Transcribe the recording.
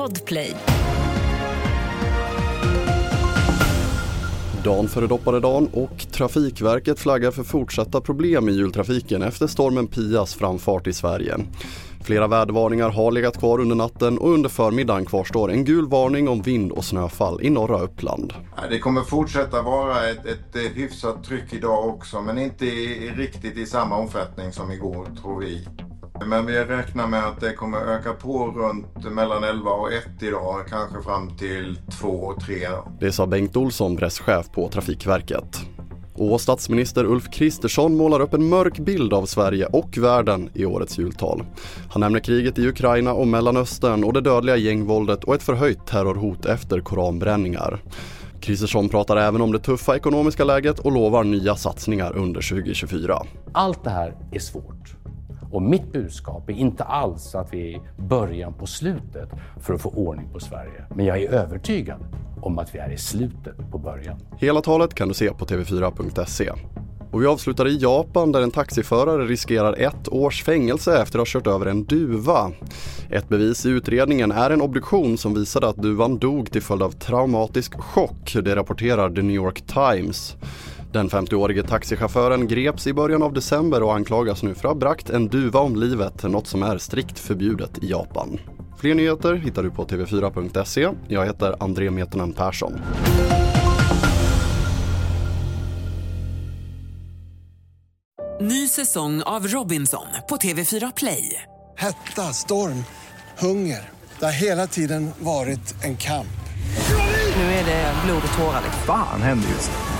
Podplay. Dan före dopparedagen och Trafikverket flaggar för fortsatta problem i jultrafiken efter stormen Pias framfart i Sverige. Flera vädervarningar har legat kvar under natten och under förmiddagen kvarstår en gul varning om vind och snöfall i norra Uppland. Det kommer fortsätta vara ett, ett hyfsat tryck idag också men inte i, riktigt i samma omfattning som igår tror vi. Men vi räknar med att det kommer öka på runt mellan 11 och 1 idag, kanske fram till 2 och 3. Det sa Bengt Olsson, presschef på Trafikverket. Och statsminister Ulf Kristersson målar upp en mörk bild av Sverige och världen i årets jultal. Han nämner kriget i Ukraina och Mellanöstern och det dödliga gängvåldet och ett förhöjt terrorhot efter koranbränningar. Kristersson pratar även om det tuffa ekonomiska läget och lovar nya satsningar under 2024. Allt det här är svårt. Och mitt budskap är inte alls att vi är i början på slutet för att få ordning på Sverige. Men jag är övertygad om att vi är i slutet på början. Hela talet kan du se på tv4.se. Och vi avslutar i Japan där en taxiförare riskerar ett års fängelse efter att ha kört över en duva. Ett bevis i utredningen är en obduktion som visade att duvan dog till följd av traumatisk chock, det rapporterar The New York Times. Den 50-årige taxichauffören greps i början av december och anklagas nu för att ha bragt en duva om livet, något som är strikt förbjudet i Japan. Fler nyheter hittar du på tv4.se. Jag heter André Metonen Persson. Ny säsong av Robinson på TV4 Play. Hetta, storm, hunger. Det har hela tiden varit en kamp. Nu är det blod och tårar. Fan händer just det.